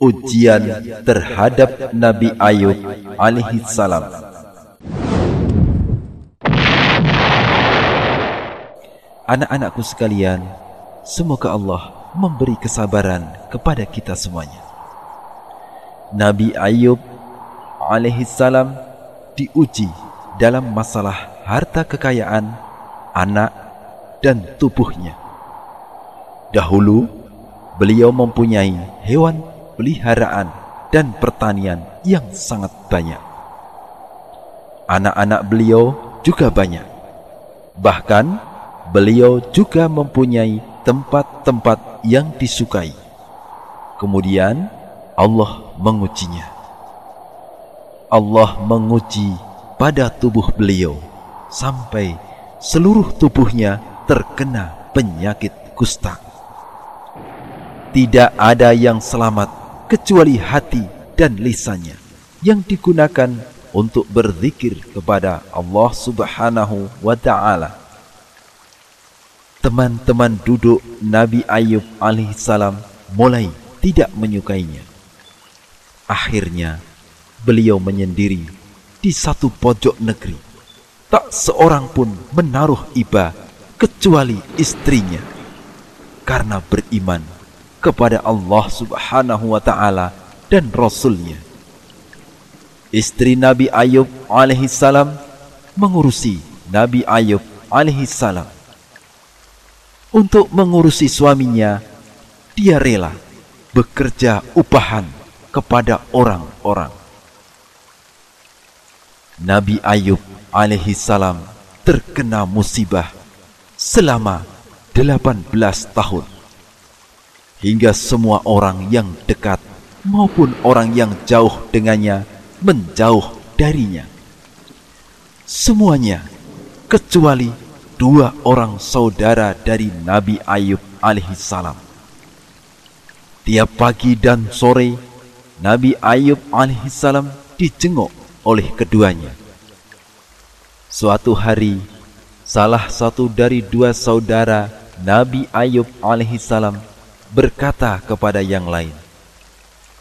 Ujian terhadap Nabi Ayub alaihi salam. Anak-anakku sekalian, semoga Allah memberi kesabaran kepada kita semuanya. Nabi Ayub alaihi salam diuji dalam masalah harta kekayaan, anak, dan tubuhnya. Dahulu, beliau mempunyai hewan peliharaan dan pertanian yang sangat banyak. Anak-anak beliau juga banyak. Bahkan beliau juga mempunyai tempat-tempat yang disukai. Kemudian Allah mengujinya. Allah menguji pada tubuh beliau sampai seluruh tubuhnya terkena penyakit kusta. Tidak ada yang selamat kecuali hati dan lisannya yang digunakan untuk berzikir kepada Allah Subhanahu wa taala. Teman-teman duduk Nabi Ayub alaihissalam mulai tidak menyukainya. Akhirnya beliau menyendiri di satu pojok negeri. Tak seorang pun menaruh iba kecuali istrinya karena beriman kepada Allah Subhanahu wa taala dan rasulnya. Istri Nabi Ayub alaihi salam mengurusi Nabi Ayub alaihi salam. Untuk mengurusi suaminya, dia rela bekerja upahan kepada orang-orang. Nabi Ayub alaihi salam terkena musibah selama 18 tahun hingga semua orang yang dekat maupun orang yang jauh dengannya menjauh darinya. Semuanya kecuali dua orang saudara dari Nabi Ayub alaihissalam. Tiap pagi dan sore Nabi Ayub alaihissalam dijenguk oleh keduanya. Suatu hari, salah satu dari dua saudara Nabi Ayub alaihissalam berkata kepada yang lain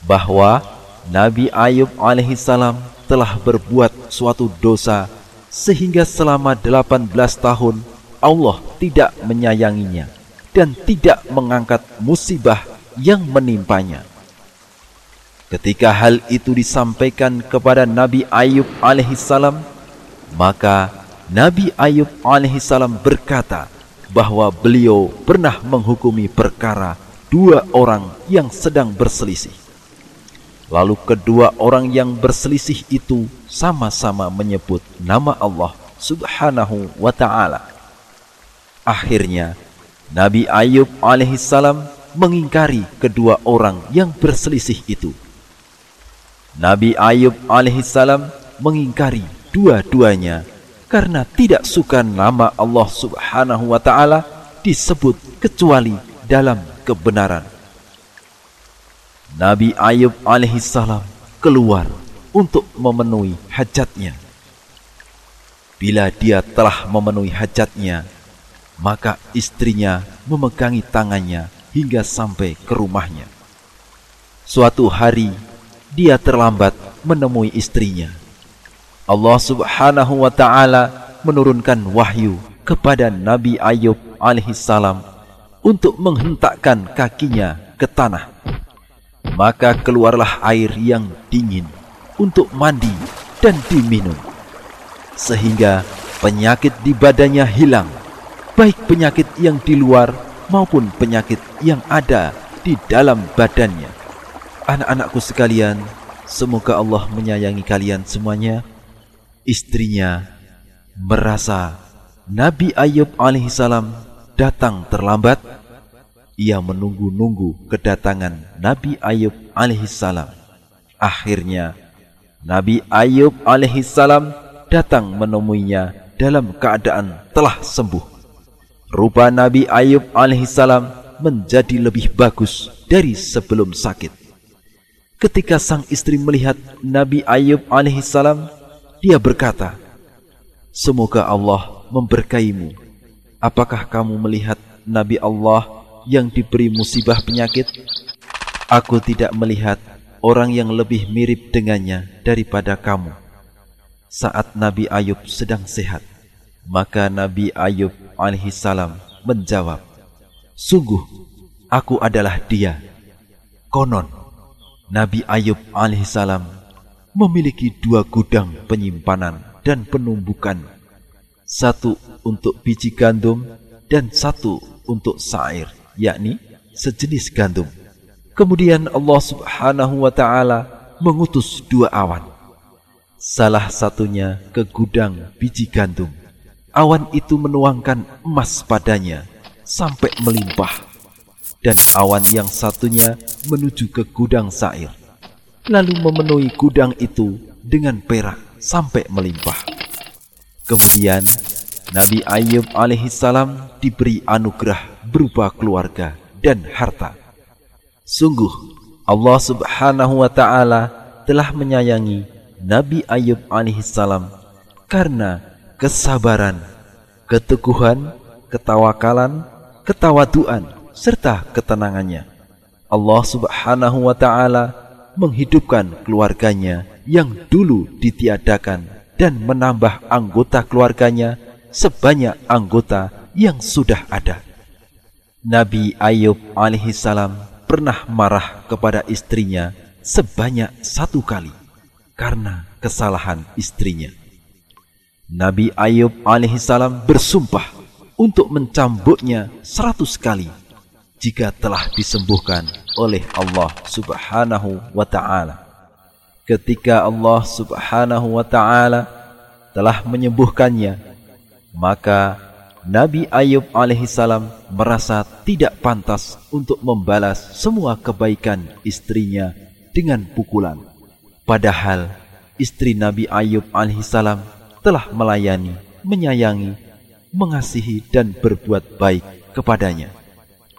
bahwa Nabi Ayub alaihissalam telah berbuat suatu dosa sehingga selama 18 tahun Allah tidak menyayanginya dan tidak mengangkat musibah yang menimpanya. Ketika hal itu disampaikan kepada Nabi Ayub alaihissalam, maka Nabi Ayub alaihissalam berkata bahwa beliau pernah menghukumi perkara dua orang yang sedang berselisih. Lalu kedua orang yang berselisih itu sama-sama menyebut nama Allah Subhanahu wa taala. Akhirnya Nabi Ayub alaihissalam mengingkari kedua orang yang berselisih itu. Nabi Ayub alaihissalam mengingkari dua-duanya karena tidak suka nama Allah Subhanahu wa taala disebut kecuali dalam kebenaran. Nabi Ayub alaihissalam keluar untuk memenuhi hajatnya. Bila dia telah memenuhi hajatnya, maka istrinya memegangi tangannya hingga sampai ke rumahnya. Suatu hari, dia terlambat menemui istrinya. Allah subhanahu wa ta'ala menurunkan wahyu kepada Nabi Ayub alaihissalam untuk menghentakkan kakinya ke tanah. Maka keluarlah air yang dingin untuk mandi dan diminum. Sehingga penyakit di badannya hilang, baik penyakit yang di luar maupun penyakit yang ada di dalam badannya. Anak-anakku sekalian, semoga Allah menyayangi kalian semuanya. Istrinya merasa Nabi Ayub alaihissalam datang terlambat, ia menunggu-nunggu kedatangan Nabi Ayub alaihissalam. Akhirnya, Nabi Ayub alaihissalam datang menemuinya dalam keadaan telah sembuh. Rupa Nabi Ayub alaihissalam menjadi lebih bagus dari sebelum sakit. Ketika sang istri melihat Nabi Ayub alaihissalam, dia berkata, Semoga Allah memberkaimu Apakah kamu melihat Nabi Allah yang diberi musibah penyakit? Aku tidak melihat orang yang lebih mirip dengannya daripada kamu. Saat Nabi Ayub sedang sehat, maka Nabi Ayub alaihissalam menjawab, Sungguh, aku adalah dia. Konon, Nabi Ayub alaihissalam memiliki dua gudang penyimpanan dan penumbukan. Satu untuk biji gandum dan satu untuk sair, yakni sejenis gandum. Kemudian Allah Subhanahu wa taala mengutus dua awan. Salah satunya ke gudang biji gandum. Awan itu menuangkan emas padanya sampai melimpah. Dan awan yang satunya menuju ke gudang sair. Lalu memenuhi gudang itu dengan perak sampai melimpah. Kemudian Nabi Ayub alaihissalam diberi anugerah berupa keluarga dan harta. Sungguh Allah Subhanahu wa taala telah menyayangi Nabi Ayub alaihissalam karena kesabaran, keteguhan, ketawakalan, ketawaduan serta ketenangannya. Allah Subhanahu wa taala menghidupkan keluarganya yang dulu ditiadakan dan menambah anggota keluarganya sebanyak anggota yang sudah ada. Nabi Ayub alaihissalam pernah marah kepada istrinya sebanyak satu kali karena kesalahan istrinya. Nabi Ayub alaihissalam bersumpah untuk mencambuknya seratus kali jika telah disembuhkan oleh Allah subhanahu wa ta'ala. Ketika Allah subhanahu wa ta'ala telah menyembuhkannya, maka Nabi Ayub alaihissalam merasa tidak pantas untuk membalas semua kebaikan istrinya dengan pukulan. Padahal istri Nabi Ayub alaihissalam telah melayani, menyayangi, mengasihi dan berbuat baik kepadanya.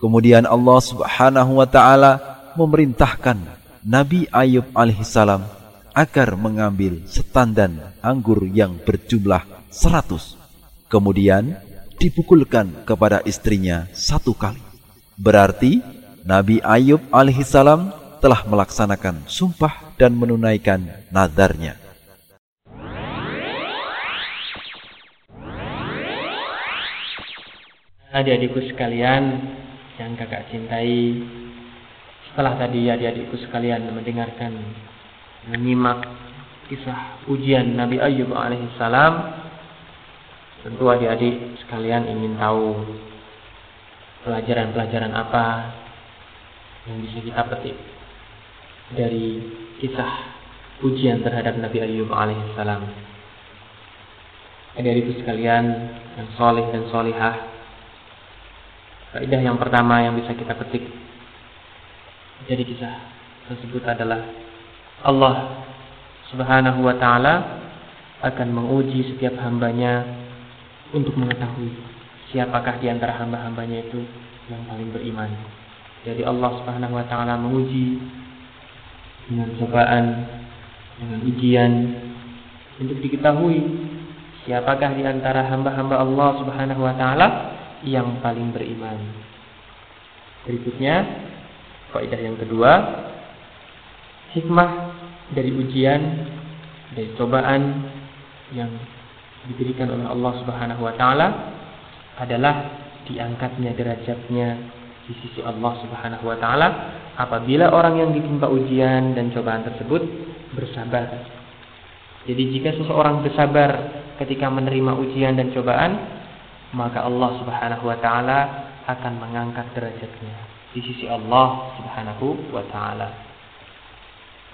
Kemudian Allah Subhanahu wa taala memerintahkan Nabi Ayub alaihissalam agar mengambil setandan anggur yang berjumlah seratus. Kemudian dipukulkan kepada istrinya satu kali. Berarti Nabi Ayub alaihissalam telah melaksanakan sumpah dan menunaikan nadarnya. Adik-adikku sekalian yang kakak cintai, setelah tadi adik-adikku sekalian mendengarkan, menyimak kisah ujian Nabi Ayub alaihissalam, Tentu adik-adik sekalian ingin tahu pelajaran-pelajaran apa yang bisa kita petik dari kisah ujian terhadap Nabi Ayub alaihissalam. Adik-adikku sekalian yang soleh dan solihah, Kaidah yang pertama yang bisa kita petik dari kisah tersebut adalah Allah Subhanahu wa taala akan menguji setiap hambanya untuk mengetahui siapakah di antara hamba-hambanya itu yang paling beriman. Jadi Allah Subhanahu wa taala menguji dengan cobaan, dengan ujian untuk diketahui siapakah di antara hamba-hamba Allah Subhanahu wa taala yang paling beriman. Berikutnya, kaidah yang kedua, hikmah dari ujian, dari cobaan yang diberikan oleh Allah Subhanahu wa taala adalah diangkatnya derajatnya di sisi Allah Subhanahu wa taala apabila orang yang ditimpa ujian dan cobaan tersebut bersabar. Jadi jika seseorang bersabar ketika menerima ujian dan cobaan, maka Allah Subhanahu wa taala akan mengangkat derajatnya di sisi Allah Subhanahu wa taala.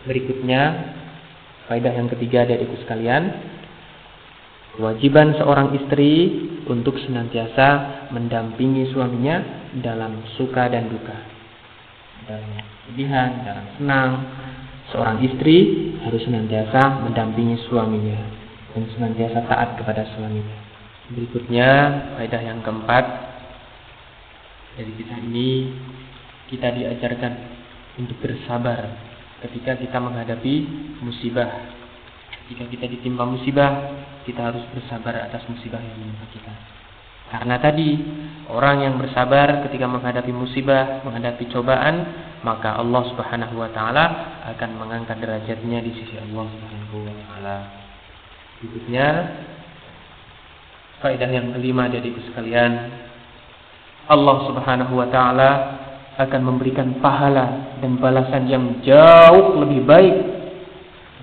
Berikutnya, faedah yang ketiga dari sekalian, Kewajiban seorang istri untuk senantiasa mendampingi suaminya dalam suka dan duka. Dalam kesedihan, dalam senang, seorang istri harus senantiasa mendampingi suaminya dan senantiasa taat kepada suaminya. Berikutnya, faedah yang keempat dari kisah ini kita diajarkan untuk bersabar ketika kita menghadapi musibah jika kita ditimpa musibah, kita harus bersabar atas musibah yang menimpa kita. Karena tadi orang yang bersabar ketika menghadapi musibah, menghadapi cobaan, maka Allah Subhanahu wa taala akan mengangkat derajatnya di sisi Allah Subhanahu wa taala. Berikutnya faedah yang kelima dari sekalian, Allah Subhanahu wa taala akan memberikan pahala dan balasan yang jauh lebih baik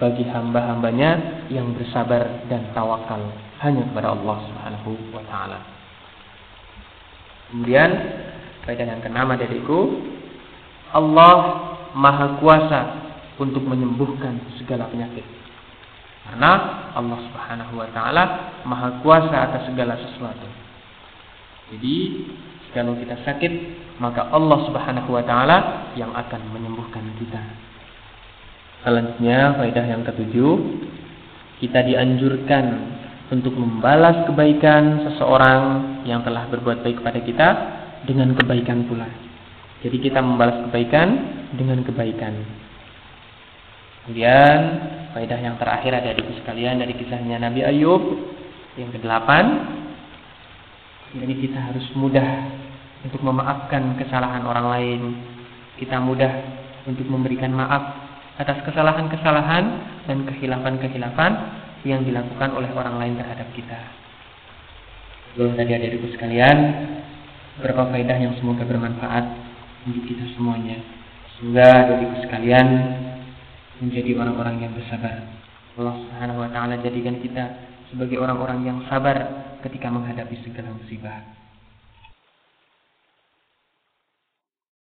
bagi hamba-hambanya yang bersabar dan tawakal hanya kepada Allah Subhanahu wa taala. Kemudian faedah yang keenam adikku, Allah Maha Kuasa untuk menyembuhkan segala penyakit. Karena Allah Subhanahu wa taala Maha Kuasa atas segala sesuatu. Jadi, kalau kita sakit, maka Allah Subhanahu wa taala yang akan menyembuhkan kita. Selanjutnya, faedah yang ketujuh, kita dianjurkan untuk membalas kebaikan seseorang yang telah berbuat baik kepada kita dengan kebaikan pula. Jadi kita membalas kebaikan dengan kebaikan. Kemudian faedah yang terakhir ada di sekalian dari kisahnya Nabi Ayub yang kedelapan. Jadi kita harus mudah untuk memaafkan kesalahan orang lain. Kita mudah untuk memberikan maaf atas kesalahan-kesalahan dan kehilafan-kehilafan yang dilakukan oleh orang lain terhadap kita. Belum tadi ada ibu sekalian, beberapa faedah yang semoga bermanfaat untuk kita semuanya. Semoga ibu sekalian menjadi orang-orang yang bersabar. Allah Subhanahu wa taala jadikan kita sebagai orang-orang yang sabar ketika menghadapi segala musibah.